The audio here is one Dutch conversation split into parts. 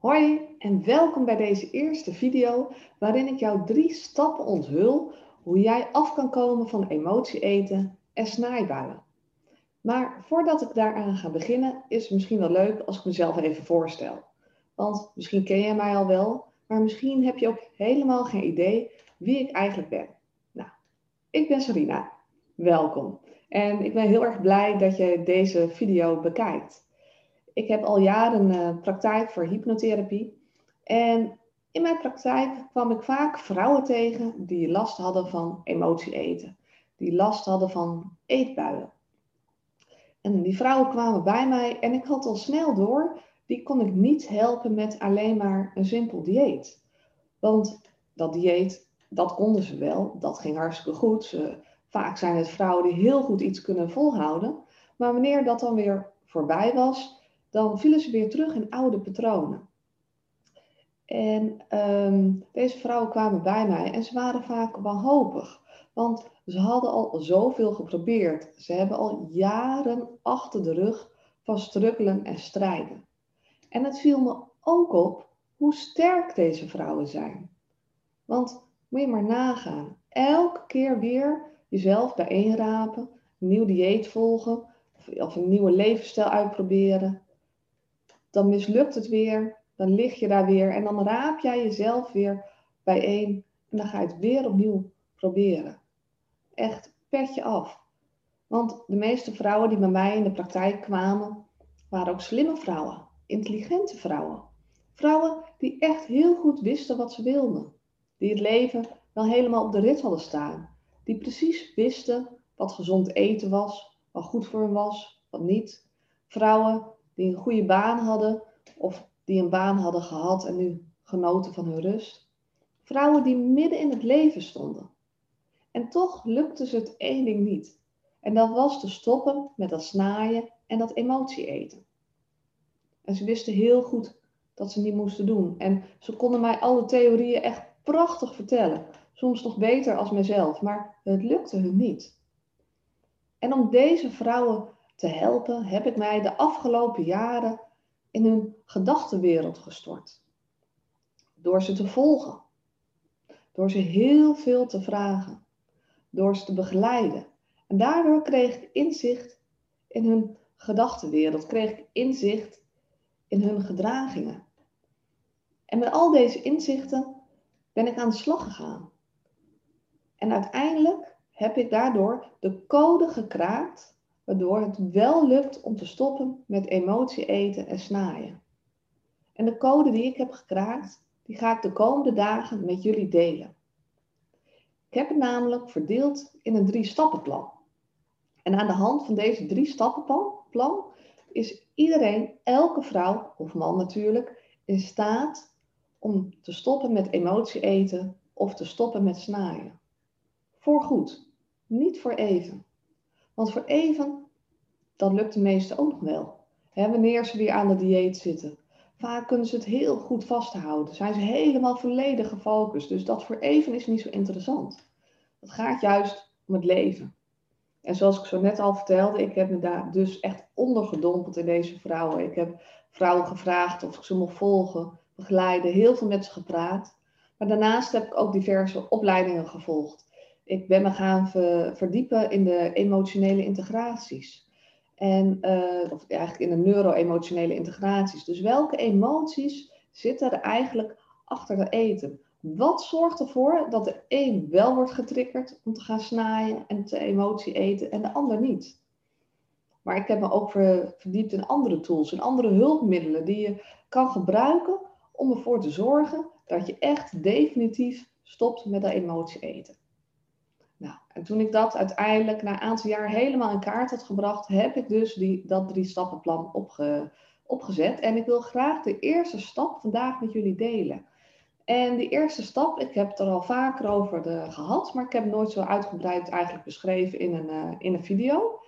Hoi en welkom bij deze eerste video waarin ik jou drie stappen onthul hoe jij af kan komen van emotie eten en snaaibuien. Maar voordat ik daaraan ga beginnen is het misschien wel leuk als ik mezelf even voorstel. Want misschien ken jij mij al wel, maar misschien heb je ook helemaal geen idee wie ik eigenlijk ben. Nou, ik ben Sarina. Welkom. En ik ben heel erg blij dat je deze video bekijkt. Ik heb al jaren uh, praktijk voor hypnotherapie. En in mijn praktijk kwam ik vaak vrouwen tegen die last hadden van emotie eten. Die last hadden van eetbuien. En die vrouwen kwamen bij mij en ik had al snel door, die kon ik niet helpen met alleen maar een simpel dieet. Want dat dieet, dat konden ze wel, dat ging hartstikke goed. Ze, vaak zijn het vrouwen die heel goed iets kunnen volhouden. Maar wanneer dat dan weer voorbij was, dan vielen ze weer terug in oude patronen. En um, deze vrouwen kwamen bij mij en ze waren vaak wanhopig. Want ze hadden al zoveel geprobeerd. Ze hebben al jaren achter de rug van strukkelen en strijden. En het viel me ook op hoe sterk deze vrouwen zijn. Want moet je maar nagaan. Elke keer weer jezelf bijeenrapen, een nieuw dieet volgen of een nieuwe levensstijl uitproberen dan mislukt het weer, dan lig je daar weer en dan raap jij jezelf weer bijeen en dan ga je het weer opnieuw proberen. Echt petje af. Want de meeste vrouwen die bij mij in de praktijk kwamen, waren ook slimme vrouwen, intelligente vrouwen. Vrouwen die echt heel goed wisten wat ze wilden. Die het leven wel helemaal op de rit hadden staan. Die precies wisten wat gezond eten was, wat goed voor hen was, wat niet. Vrouwen die een goede baan hadden of die een baan hadden gehad en nu genoten van hun rust. Vrouwen die midden in het leven stonden. En toch lukte ze het één ding niet. En dat was te stoppen met dat snaaien en dat emotie eten. En ze wisten heel goed dat ze niet moesten doen. En ze konden mij alle theorieën echt prachtig vertellen. Soms nog beter als mezelf, maar het lukte hun niet. En om deze vrouwen te helpen, heb ik mij de afgelopen jaren in hun gedachtenwereld gestort. Door ze te volgen, door ze heel veel te vragen, door ze te begeleiden. En daardoor kreeg ik inzicht in hun gedachtenwereld, kreeg ik inzicht in hun gedragingen. En met al deze inzichten ben ik aan de slag gegaan. En uiteindelijk heb ik daardoor de code gekraakt waardoor het wel lukt om te stoppen met emotie eten en snaaien. En de code die ik heb gekraakt, die ga ik de komende dagen met jullie delen. Ik heb het namelijk verdeeld in een drie stappenplan. En aan de hand van deze drie stappenplan is iedereen, elke vrouw of man natuurlijk, in staat om te stoppen met emotie eten of te stoppen met snaaien. Voor goed, niet voor even. Want voor even, dat lukt de meesten ook nog wel. wanneer ze weer aan de dieet zitten. Vaak kunnen ze het heel goed vasthouden. Zijn ze helemaal volledig gefocust. Dus dat voor even is niet zo interessant. Het gaat juist om het leven. En zoals ik zo net al vertelde, ik heb me daar dus echt ondergedompeld in deze vrouwen. Ik heb vrouwen gevraagd of ik ze mocht volgen, begeleiden, heel veel met ze gepraat. Maar daarnaast heb ik ook diverse opleidingen gevolgd ik ben me gaan verdiepen in de emotionele integraties. En, uh, of eigenlijk in de neuro-emotionele integraties. Dus welke emoties zitten er eigenlijk achter het eten? Wat zorgt ervoor dat de een wel wordt getriggerd om te gaan snaaien en te emotie eten en de ander niet? Maar ik heb me ook verdiept in andere tools, in andere hulpmiddelen die je kan gebruiken om ervoor te zorgen dat je echt definitief stopt met dat emotie eten. Nou, en toen ik dat uiteindelijk na een aantal jaar helemaal in kaart had gebracht, heb ik dus die, dat drie stappenplan opge, opgezet. En ik wil graag de eerste stap vandaag met jullie delen. En die eerste stap, ik heb het er al vaker over de, gehad, maar ik heb nooit zo uitgebreid eigenlijk beschreven in een, uh, in een video,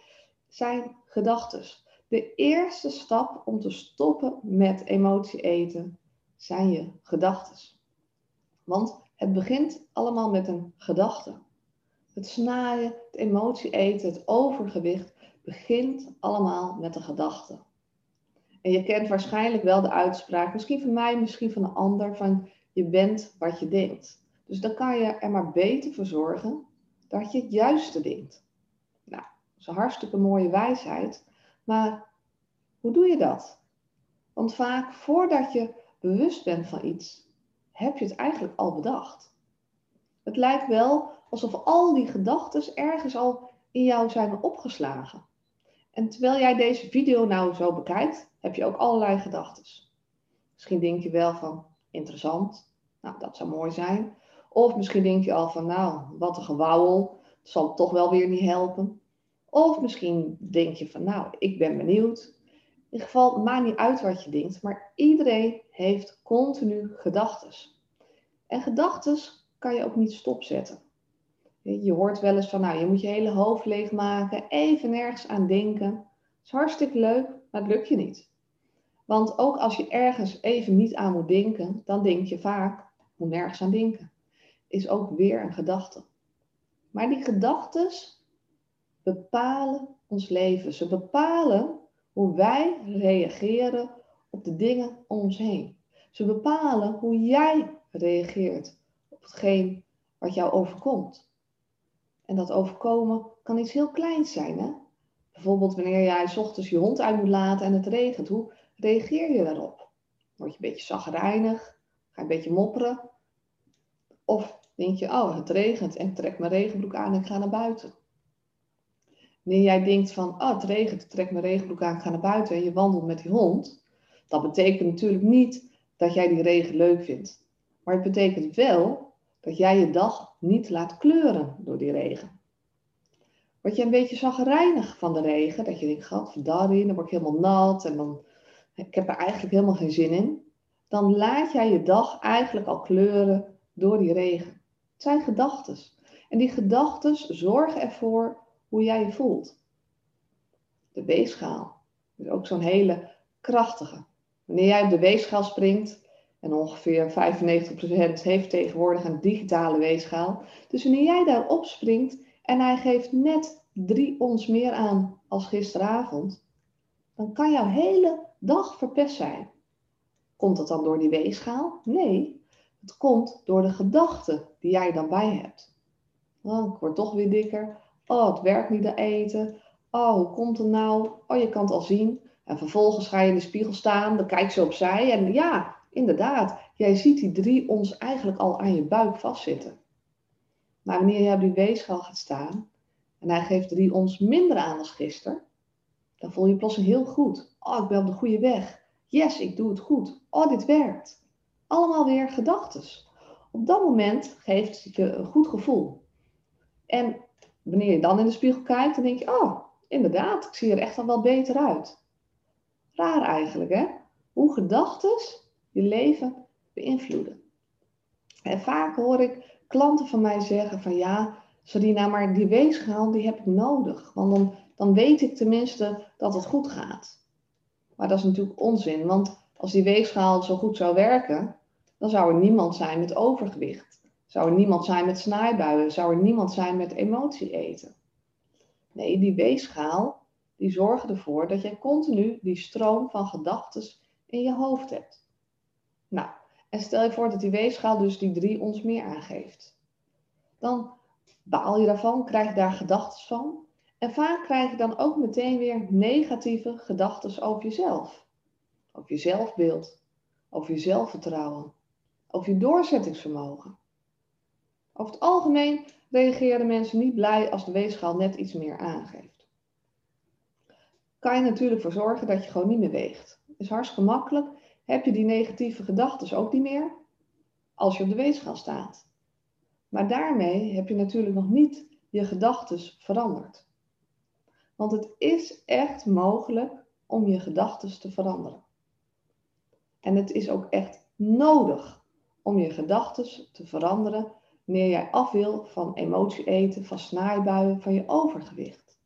zijn gedachten. De eerste stap om te stoppen met emotie eten zijn je gedachten. Want het begint allemaal met een gedachte. Het snaaien, het emotie eten, het overgewicht begint allemaal met de gedachte. En je kent waarschijnlijk wel de uitspraak, misschien van mij, misschien van een ander, van je bent wat je denkt. Dus dan kan je er maar beter voor zorgen dat je het juiste denkt. Nou, dat is een hartstikke mooie wijsheid. Maar hoe doe je dat? Want vaak voordat je bewust bent van iets, heb je het eigenlijk al bedacht. Het lijkt wel alsof al die gedachten ergens al in jou zijn opgeslagen. En terwijl jij deze video nou zo bekijkt, heb je ook allerlei gedachten. Misschien denk je wel van interessant, nou dat zou mooi zijn. Of misschien denk je al van nou wat een gewauwel, dat zal toch wel weer niet helpen. Of misschien denk je van nou ik ben benieuwd. In ieder geval, maakt niet uit wat je denkt, maar iedereen heeft continu gedachten. En gedachten kan je ook niet stopzetten. Je hoort wel eens van, nou, je moet je hele hoofd leegmaken, even nergens aan denken. Dat is hartstikke leuk, maar het lukt je niet. Want ook als je ergens even niet aan moet denken, dan denk je vaak, moet nergens aan denken. Is ook weer een gedachte. Maar die gedachten bepalen ons leven. Ze bepalen hoe wij reageren op de dingen om ons heen. Ze bepalen hoe jij reageert op hetgeen wat jou overkomt. En dat overkomen kan iets heel kleins zijn. Hè? Bijvoorbeeld wanneer jij s ochtends je hond uit moet laten en het regent. Hoe reageer je daarop? Word je een beetje zagrijnig? Ga je een beetje mopperen? Of denk je, oh het regent en ik trek mijn regenbroek aan en ik ga naar buiten. Wanneer jij denkt van, oh het regent, ik trek mijn regenbroek aan, ik ga naar buiten en je wandelt met die hond. Dat betekent natuurlijk niet dat jij die regen leuk vindt. Maar het betekent wel dat jij je dag niet laat kleuren door die regen. Word je een beetje zagrijnig van de regen, dat je denkt, gadverdarrie, dan word ik helemaal nat en dan, ik heb er eigenlijk helemaal geen zin in. Dan laat jij je dag eigenlijk al kleuren door die regen. Het zijn gedachten. En die gedachten zorgen ervoor hoe jij je voelt. De weegschaal is ook zo'n hele krachtige. Wanneer jij op de weegschaal springt, en ongeveer 95% heeft tegenwoordig een digitale weegschaal. Dus wanneer jij daarop springt en hij geeft net drie ons meer aan als gisteravond, dan kan jouw hele dag verpest zijn. Komt dat dan door die weegschaal? Nee, het komt door de gedachten die jij dan bij hebt. Oh, ik word toch weer dikker. Oh, het werkt niet te eten. Oh, hoe komt het nou? Oh, je kan het al zien. En vervolgens ga je in de spiegel staan, dan kijk je opzij en ja, Inderdaad, jij ziet die drie ons eigenlijk al aan je buik vastzitten. Maar wanneer jij op die weegschaal gaat staan en hij geeft drie ons minder aan als gisteren, dan voel je plotseling heel goed. Oh, ik ben op de goede weg. Yes, ik doe het goed. Oh, dit werkt. Allemaal weer gedachtes. Op dat moment geeft het je een goed gevoel. En wanneer je dan in de spiegel kijkt, dan denk je, oh, inderdaad, ik zie er echt al wel beter uit. Raar eigenlijk, hè? Hoe gedachtes je leven beïnvloeden. En vaak hoor ik klanten van mij zeggen van ja, Sarina, maar die weegschaal die heb ik nodig. Want dan, dan weet ik tenminste dat het goed gaat. Maar dat is natuurlijk onzin, want als die weegschaal zo goed zou werken, dan zou er niemand zijn met overgewicht. Zou er niemand zijn met snijbuien, zou er niemand zijn met emotie eten. Nee, die weegschaal die zorgt ervoor dat jij continu die stroom van gedachten in je hoofd hebt. Nou, en stel je voor dat die weegschaal dus die drie ons meer aangeeft. Dan baal je daarvan, krijg je daar gedachten van. En vaak krijg je dan ook meteen weer negatieve gedachten over jezelf. Over je zelfbeeld, over je zelfvertrouwen, over je doorzettingsvermogen. Over het algemeen reageren mensen niet blij als de weegschaal net iets meer aangeeft. Kan je natuurlijk voor zorgen dat je gewoon niet meer weegt. Is hartstikke makkelijk heb je die negatieve gedachten ook niet meer als je op de weegschaal staat. Maar daarmee heb je natuurlijk nog niet je gedachten veranderd. Want het is echt mogelijk om je gedachten te veranderen. En het is ook echt nodig om je gedachten te veranderen wanneer jij af wil van emotie eten, van snaaibuien, van je overgewicht.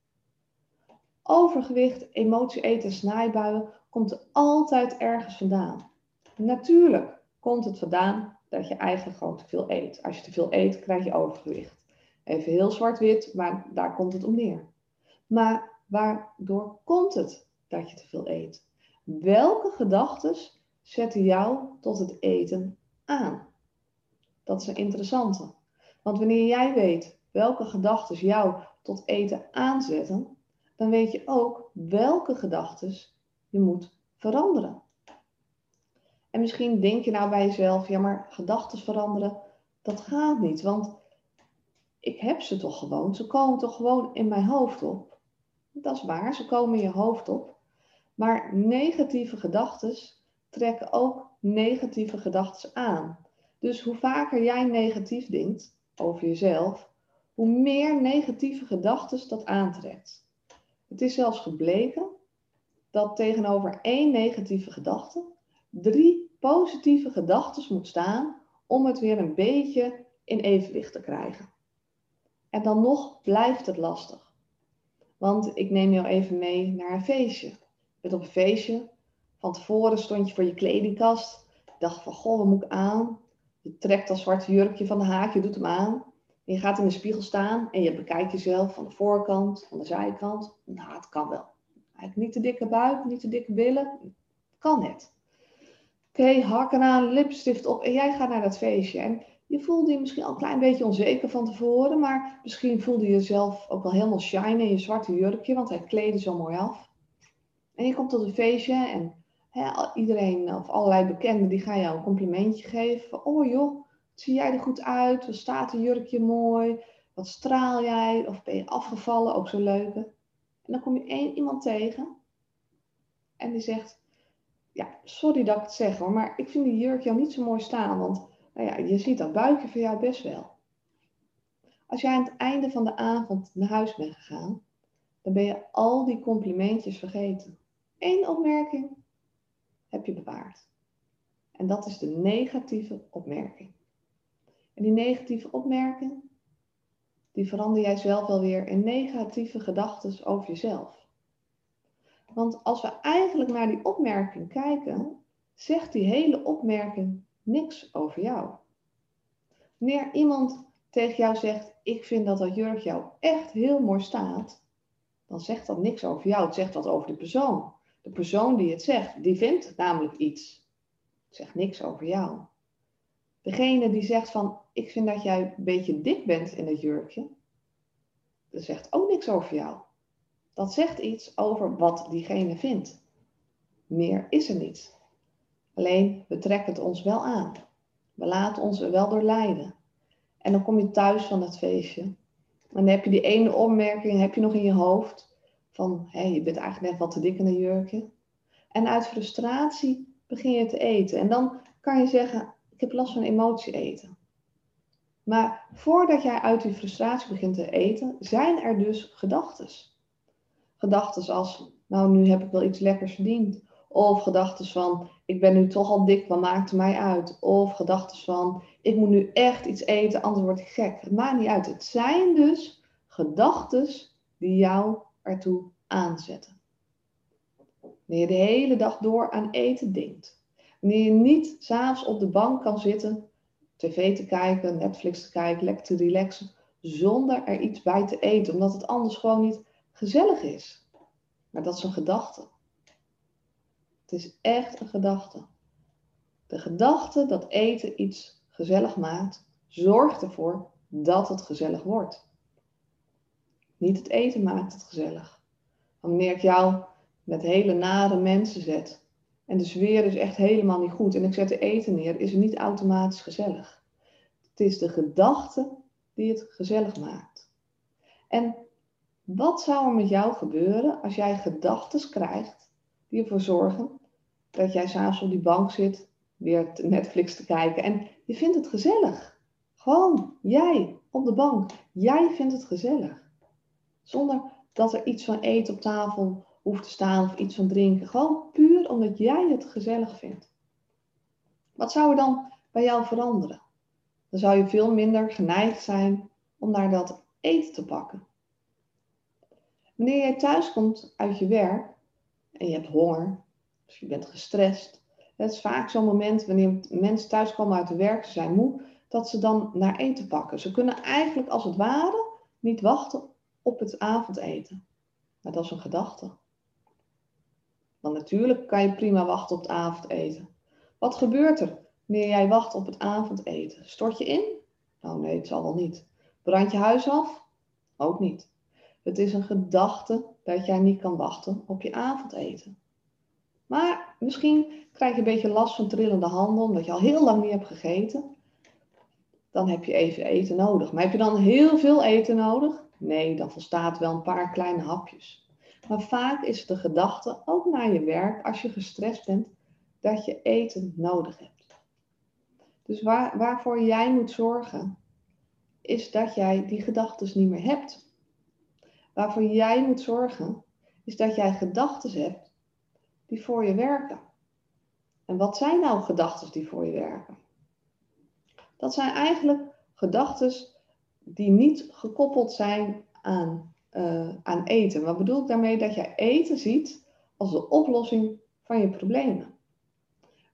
Overgewicht, emotie eten, snaaibuien komt altijd ergens vandaan. Natuurlijk komt het vandaan dat je eigenlijk gewoon te veel eet. Als je te veel eet, krijg je overgewicht. Even heel zwart-wit, maar daar komt het om neer. Maar waardoor komt het dat je te veel eet? welke gedachten zetten jou tot het eten aan? Dat is een interessante. Want wanneer jij weet welke gedachten jou tot eten aanzetten, dan weet je ook welke gedachten je moet veranderen. En misschien denk je nou bij jezelf, ja maar gedachten veranderen, dat gaat niet. Want ik heb ze toch gewoon, ze komen toch gewoon in mijn hoofd op. Dat is waar, ze komen in je hoofd op. Maar negatieve gedachten trekken ook negatieve gedachten aan. Dus hoe vaker jij negatief denkt over jezelf, hoe meer negatieve gedachten dat aantrekt. Het is zelfs gebleken dat tegenover één negatieve gedachte drie positieve gedachten moet staan om het weer een beetje in evenwicht te krijgen. En dan nog blijft het lastig. Want ik neem jou even mee naar een feestje. Je bent op een feestje. Van tevoren stond je voor je kledingkast. Je dacht van, goh, wat moet ik aan? Je trekt dat zwarte jurkje van de haak, je doet hem aan. En je gaat in de spiegel staan en je bekijkt jezelf van de voorkant, van de zijkant. Nou, het kan wel. Niet te dikke buik, niet te dikke billen. Kan net. Oké, okay, hakken aan, lipstift op en jij gaat naar dat feestje. En je voelde je misschien al een klein beetje onzeker van tevoren, maar misschien voelde je jezelf ook wel helemaal shine in je zwarte jurkje, want hij kleedde zo mooi af. En je komt tot een feestje en iedereen of allerlei bekenden die gaan jou een complimentje geven. oh joh, zie jij er goed uit? Wat staat een jurkje mooi? Wat straal jij? Of ben je afgevallen? Ook zo leuke. En dan kom je één iemand tegen en die zegt, ja, sorry dat ik het zeg hoor, maar ik vind die jurk jou niet zo mooi staan, want nou ja, je ziet dat buikje voor jou best wel. Als jij aan het einde van de avond naar huis bent gegaan, dan ben je al die complimentjes vergeten. Eén opmerking heb je bewaard. En dat is de negatieve opmerking. En die negatieve opmerking, die verander jij zelf wel weer in negatieve gedachten over jezelf. Want als we eigenlijk naar die opmerking kijken, zegt die hele opmerking niks over jou. Wanneer iemand tegen jou zegt, ik vind dat dat jurk jou echt heel mooi staat, dan zegt dat niks over jou. Het zegt wat over de persoon. De persoon die het zegt, die vindt namelijk iets. Het zegt niks over jou. Degene die zegt van, ik vind dat jij een beetje dik bent in het jurkje, dat zegt ook niks over jou. Dat zegt iets over wat diegene vindt. Meer is er niet. Alleen we trekken het ons wel aan. We laten ons er wel door leiden. En dan kom je thuis van het feestje. En dan heb je die ene opmerking heb je nog in je hoofd. Van hé, je bent eigenlijk net wat te dik in een jurkje. En uit frustratie begin je te eten. En dan kan je zeggen, ik heb last van emotie eten. Maar voordat jij uit die frustratie begint te eten, zijn er dus gedachten. Gedachten als, nou nu heb ik wel iets lekkers verdiend. Of gedachten van, ik ben nu toch al dik, wat maakt het mij uit? Of gedachten van, ik moet nu echt iets eten, anders word ik gek. Het maakt niet uit. Het zijn dus gedachten die jou ertoe aanzetten. Wanneer je de hele dag door aan eten denkt. Wanneer je niet s'avonds op de bank kan zitten, tv te kijken, Netflix te kijken, lekker te relaxen, zonder er iets bij te eten, omdat het anders gewoon niet gezellig is. Maar dat is een gedachte. Het is echt een gedachte. De gedachte dat eten iets gezellig maakt, zorgt ervoor dat het gezellig wordt. Niet het eten maakt het gezellig. Wanneer ik jou met hele nare mensen zet en de sfeer is echt helemaal niet goed en ik zet de eten neer, is niet automatisch gezellig. Het is de gedachte die het gezellig maakt. En wat zou er met jou gebeuren als jij gedachten krijgt die ervoor zorgen dat jij s'avonds op die bank zit, weer Netflix te kijken. En je vindt het gezellig. Gewoon jij op de bank. Jij vindt het gezellig. Zonder dat er iets van eten op tafel hoeft te staan of iets van drinken. Gewoon puur omdat jij het gezellig vindt. Wat zou er dan bij jou veranderen? Dan zou je veel minder geneigd zijn om naar dat eten te pakken. Wanneer jij thuis komt uit je werk en je hebt honger, dus je bent gestrest. Het is vaak zo'n moment wanneer mensen thuiskomen uit de werk, ze zijn moe, dat ze dan naar eten pakken. Ze kunnen eigenlijk als het ware niet wachten op het avondeten. Maar dat is een gedachte. Want natuurlijk kan je prima wachten op het avondeten. Wat gebeurt er wanneer jij wacht op het avondeten? Stort je in? Nou nee, het zal wel niet. Brand je huis af? Ook niet. Het is een gedachte dat jij niet kan wachten op je avondeten. Maar misschien krijg je een beetje last van trillende handen omdat je al heel lang niet hebt gegeten. Dan heb je even eten nodig. Maar heb je dan heel veel eten nodig? Nee, dan volstaat wel een paar kleine hapjes. Maar vaak is de gedachte, ook naar je werk, als je gestrest bent, dat je eten nodig hebt. Dus waar, waarvoor jij moet zorgen, is dat jij die gedachten niet meer hebt. Waarvoor jij moet zorgen, is dat jij gedachten hebt die voor je werken. En wat zijn nou gedachten die voor je werken? Dat zijn eigenlijk gedachten die niet gekoppeld zijn aan, uh, aan eten. Wat bedoel ik daarmee? Dat jij eten ziet als de oplossing van je problemen.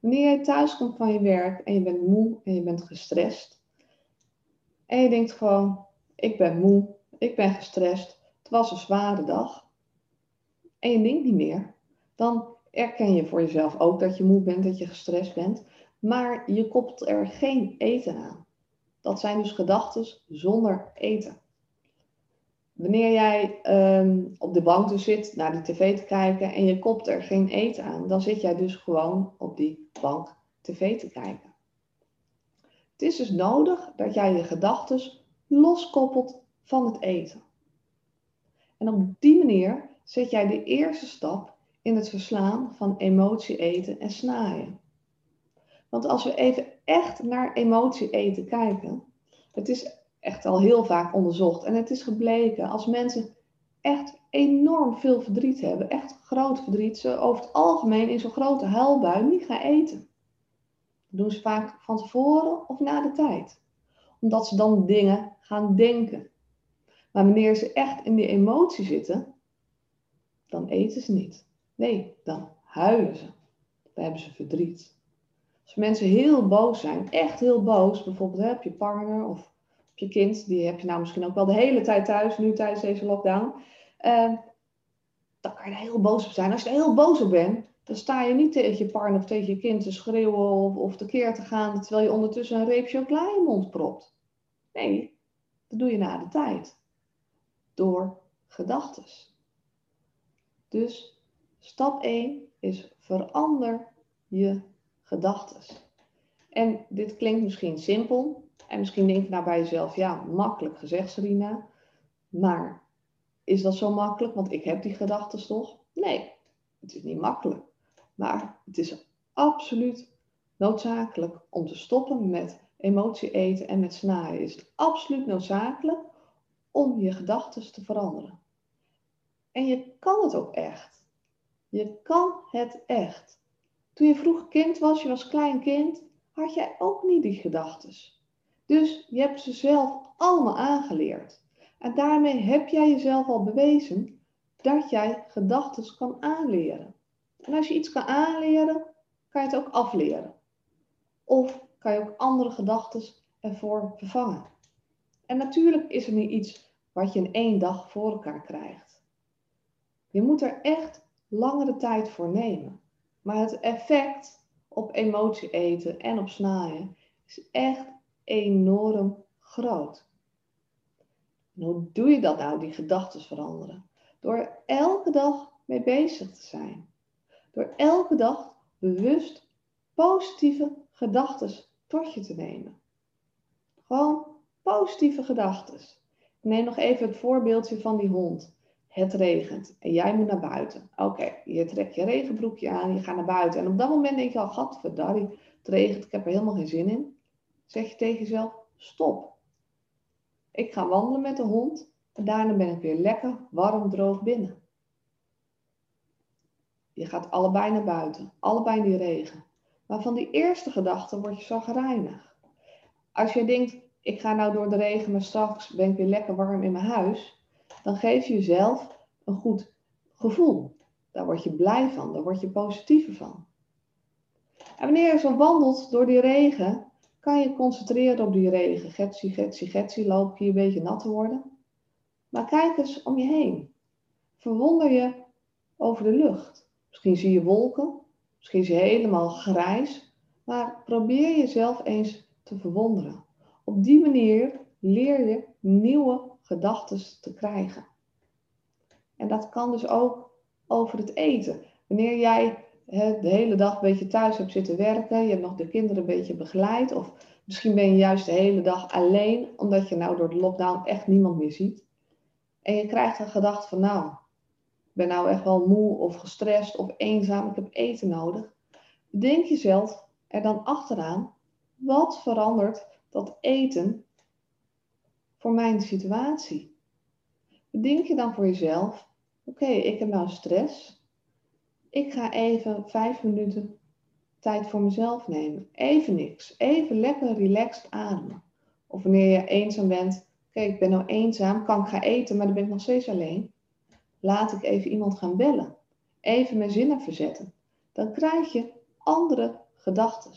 Wanneer je thuis komt van je werk en je bent moe en je bent gestrest. En je denkt gewoon, ik ben moe, ik ben gestrest, het was een zware dag. En je denkt niet meer. Dan erken je voor jezelf ook dat je moe bent, dat je gestrest bent. Maar je koppelt er geen eten aan. Dat zijn dus gedachten zonder eten. Wanneer jij ehm, op de bank dus zit naar de tv te kijken en je kopt er geen eten aan, dan zit jij dus gewoon op die bank tv te kijken. Het is dus nodig dat jij je gedachten loskoppelt van het eten. En op die manier zet jij de eerste stap in het verslaan van emotie eten en snaaien. Want als we even echt naar emotie eten kijken, het is echt al heel vaak onderzocht en het is gebleken als mensen echt enorm veel verdriet hebben, echt groot verdriet, ze over het algemeen in zo'n grote huilbui niet gaan eten. Dat doen ze vaak van tevoren of na de tijd, omdat ze dan dingen gaan denken. Maar wanneer ze echt in die emotie zitten, dan eten ze niet. Nee, dan huilen ze. Dan hebben ze verdriet. Als mensen heel boos zijn, echt heel boos, bijvoorbeeld heb je partner of je kind, die heb je nou misschien ook wel de hele tijd thuis, nu tijdens deze lockdown, uh, dan kan je er heel boos op zijn. Als je er heel boos op bent, dan sta je niet tegen je partner of tegen je kind te schreeuwen of, of tekeer te gaan, terwijl je ondertussen een reep chocola je mond propt. Nee, dat doe je na de tijd. Door gedachtes. Dus stap 1 is verander je gedachten. En dit klinkt misschien simpel. En misschien denk je nou bij jezelf, ja, makkelijk gezegd, Serena. Maar is dat zo makkelijk? Want ik heb die gedachten toch? Nee, het is niet makkelijk. Maar het is absoluut noodzakelijk om te stoppen met emotie eten en met snaaien. Is het absoluut noodzakelijk om je gedachten te veranderen. En je kan het ook echt. Je kan het echt. Toen je vroeg kind was, je was klein kind, had jij ook niet die gedachten. Dus je hebt ze zelf allemaal aangeleerd. En daarmee heb jij jezelf al bewezen dat jij gedachten kan aanleren. En als je iets kan aanleren, kan je het ook afleren. Of kan je ook andere gedachten ervoor vervangen. En natuurlijk is er niet iets wat je in één dag voor elkaar krijgt. Je moet er echt langere tijd voor nemen. Maar het effect op emotie eten en op snaaien is echt enorm groot. Hoe doe je dat nou, die gedachten veranderen? Door elke dag mee bezig te zijn. Door elke dag bewust positieve gedachten tot je te nemen. Gewoon positieve gedachten. neem nog even het voorbeeldje van die hond het regent en jij moet naar buiten. Oké, je trekt je regenbroekje aan, je gaat naar buiten. En op dat moment denk je al, gadverdarrie, het regent, ik heb er helemaal geen zin in. Zeg je tegen jezelf, stop. Ik ga wandelen met de hond en daarna ben ik weer lekker warm droog binnen. Je gaat allebei naar buiten, allebei in die regen. Maar van die eerste gedachte word je zo gereinigd. Als je denkt, ik ga nou door de regen, maar straks ben ik weer lekker warm in mijn huis dan geef je jezelf een goed gevoel. Daar word je blij van, daar word je positiever van. En wanneer je zo wandelt door die regen, kan je concentreren op die regen. Getsie, getsie, getsie, loop je een beetje nat te worden. Maar kijk eens om je heen. Verwonder je over de lucht. Misschien zie je wolken, misschien zie je helemaal grijs, maar probeer jezelf eens te verwonderen. Op die manier leer je nieuwe gedachten te krijgen. En dat kan dus ook over het eten. Wanneer jij de hele dag een beetje thuis hebt zitten werken, je hebt nog de kinderen een beetje begeleid, of misschien ben je juist de hele dag alleen, omdat je nou door de lockdown echt niemand meer ziet. En je krijgt een gedachte van, nou, ik ben nou echt wel moe of gestrest of eenzaam, ik heb eten nodig. Denk jezelf er dan achteraan, wat verandert dat eten voor mijn situatie? Bedenk je dan voor jezelf, oké, ik heb nou stress. Ik ga even vijf minuten tijd voor mezelf nemen. Even niks. Even lekker relaxed ademen. Of wanneer je eenzaam bent. Oké, ik ben nou eenzaam. Kan ik gaan eten, maar dan ben ik nog steeds alleen. Laat ik even iemand gaan bellen. Even mijn zinnen verzetten. Dan krijg je andere gedachten.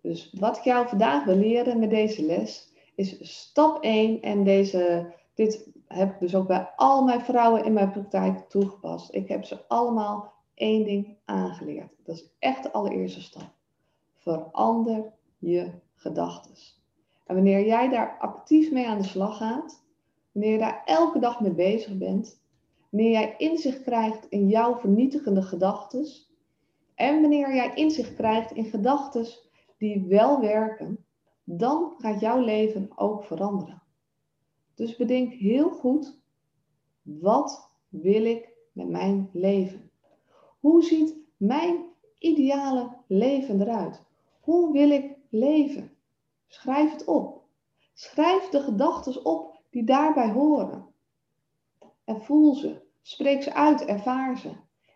Dus wat ik jou vandaag wil leren met deze les is stap 1 en deze, dit heb dus ook bij al mijn vrouwen in mijn praktijk toegepast. Ik heb ze allemaal één ding aangeleerd. Dat is echt de allereerste stap. Verander je gedachten. En wanneer jij daar actief mee aan de slag gaat, wanneer je daar elke dag mee bezig bent, wanneer jij inzicht krijgt in jouw vernietigende gedachten en wanneer jij inzicht krijgt in gedachten die wel werken, dan gaat jouw leven ook veranderen. Dus bedenk heel goed, wat wil ik met mijn leven? Hoe ziet mijn ideale leven eruit? Hoe wil ik leven? Schrijf het op. Schrijf de gedachten op die daarbij horen. En voel ze. Spreek ze uit, ervaar ze.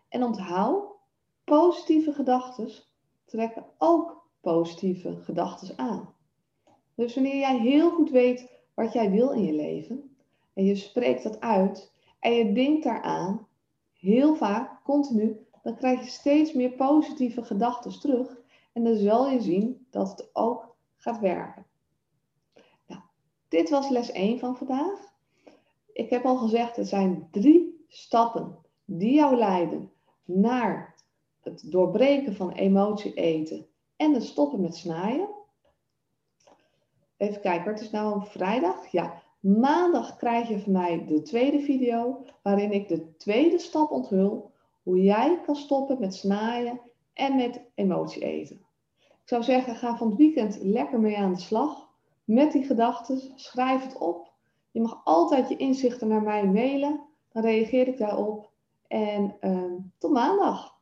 En onthoud, positieve gedachten trekken ook positieve gedachten aan. Dus wanneer jij heel goed weet wat jij wil in je leven en je spreekt dat uit en je denkt daaraan, heel vaak, continu, dan krijg je steeds meer positieve gedachten terug en dan zal je zien dat het ook gaat werken. Nou, dit was les 1 van vandaag. Ik heb al gezegd, er zijn drie stappen die jou leiden naar het doorbreken van emotie eten en het stoppen met snijden. Even kijken, het is nou vrijdag. Ja, maandag krijg je van mij de tweede video waarin ik de tweede stap onthul hoe jij kan stoppen met snaaien en met emotie eten. Ik zou zeggen, ga van het weekend lekker mee aan de slag met die gedachten. Schrijf het op. Je mag altijd je inzichten naar mij mailen. Dan reageer ik daarop. En uh, tot maandag.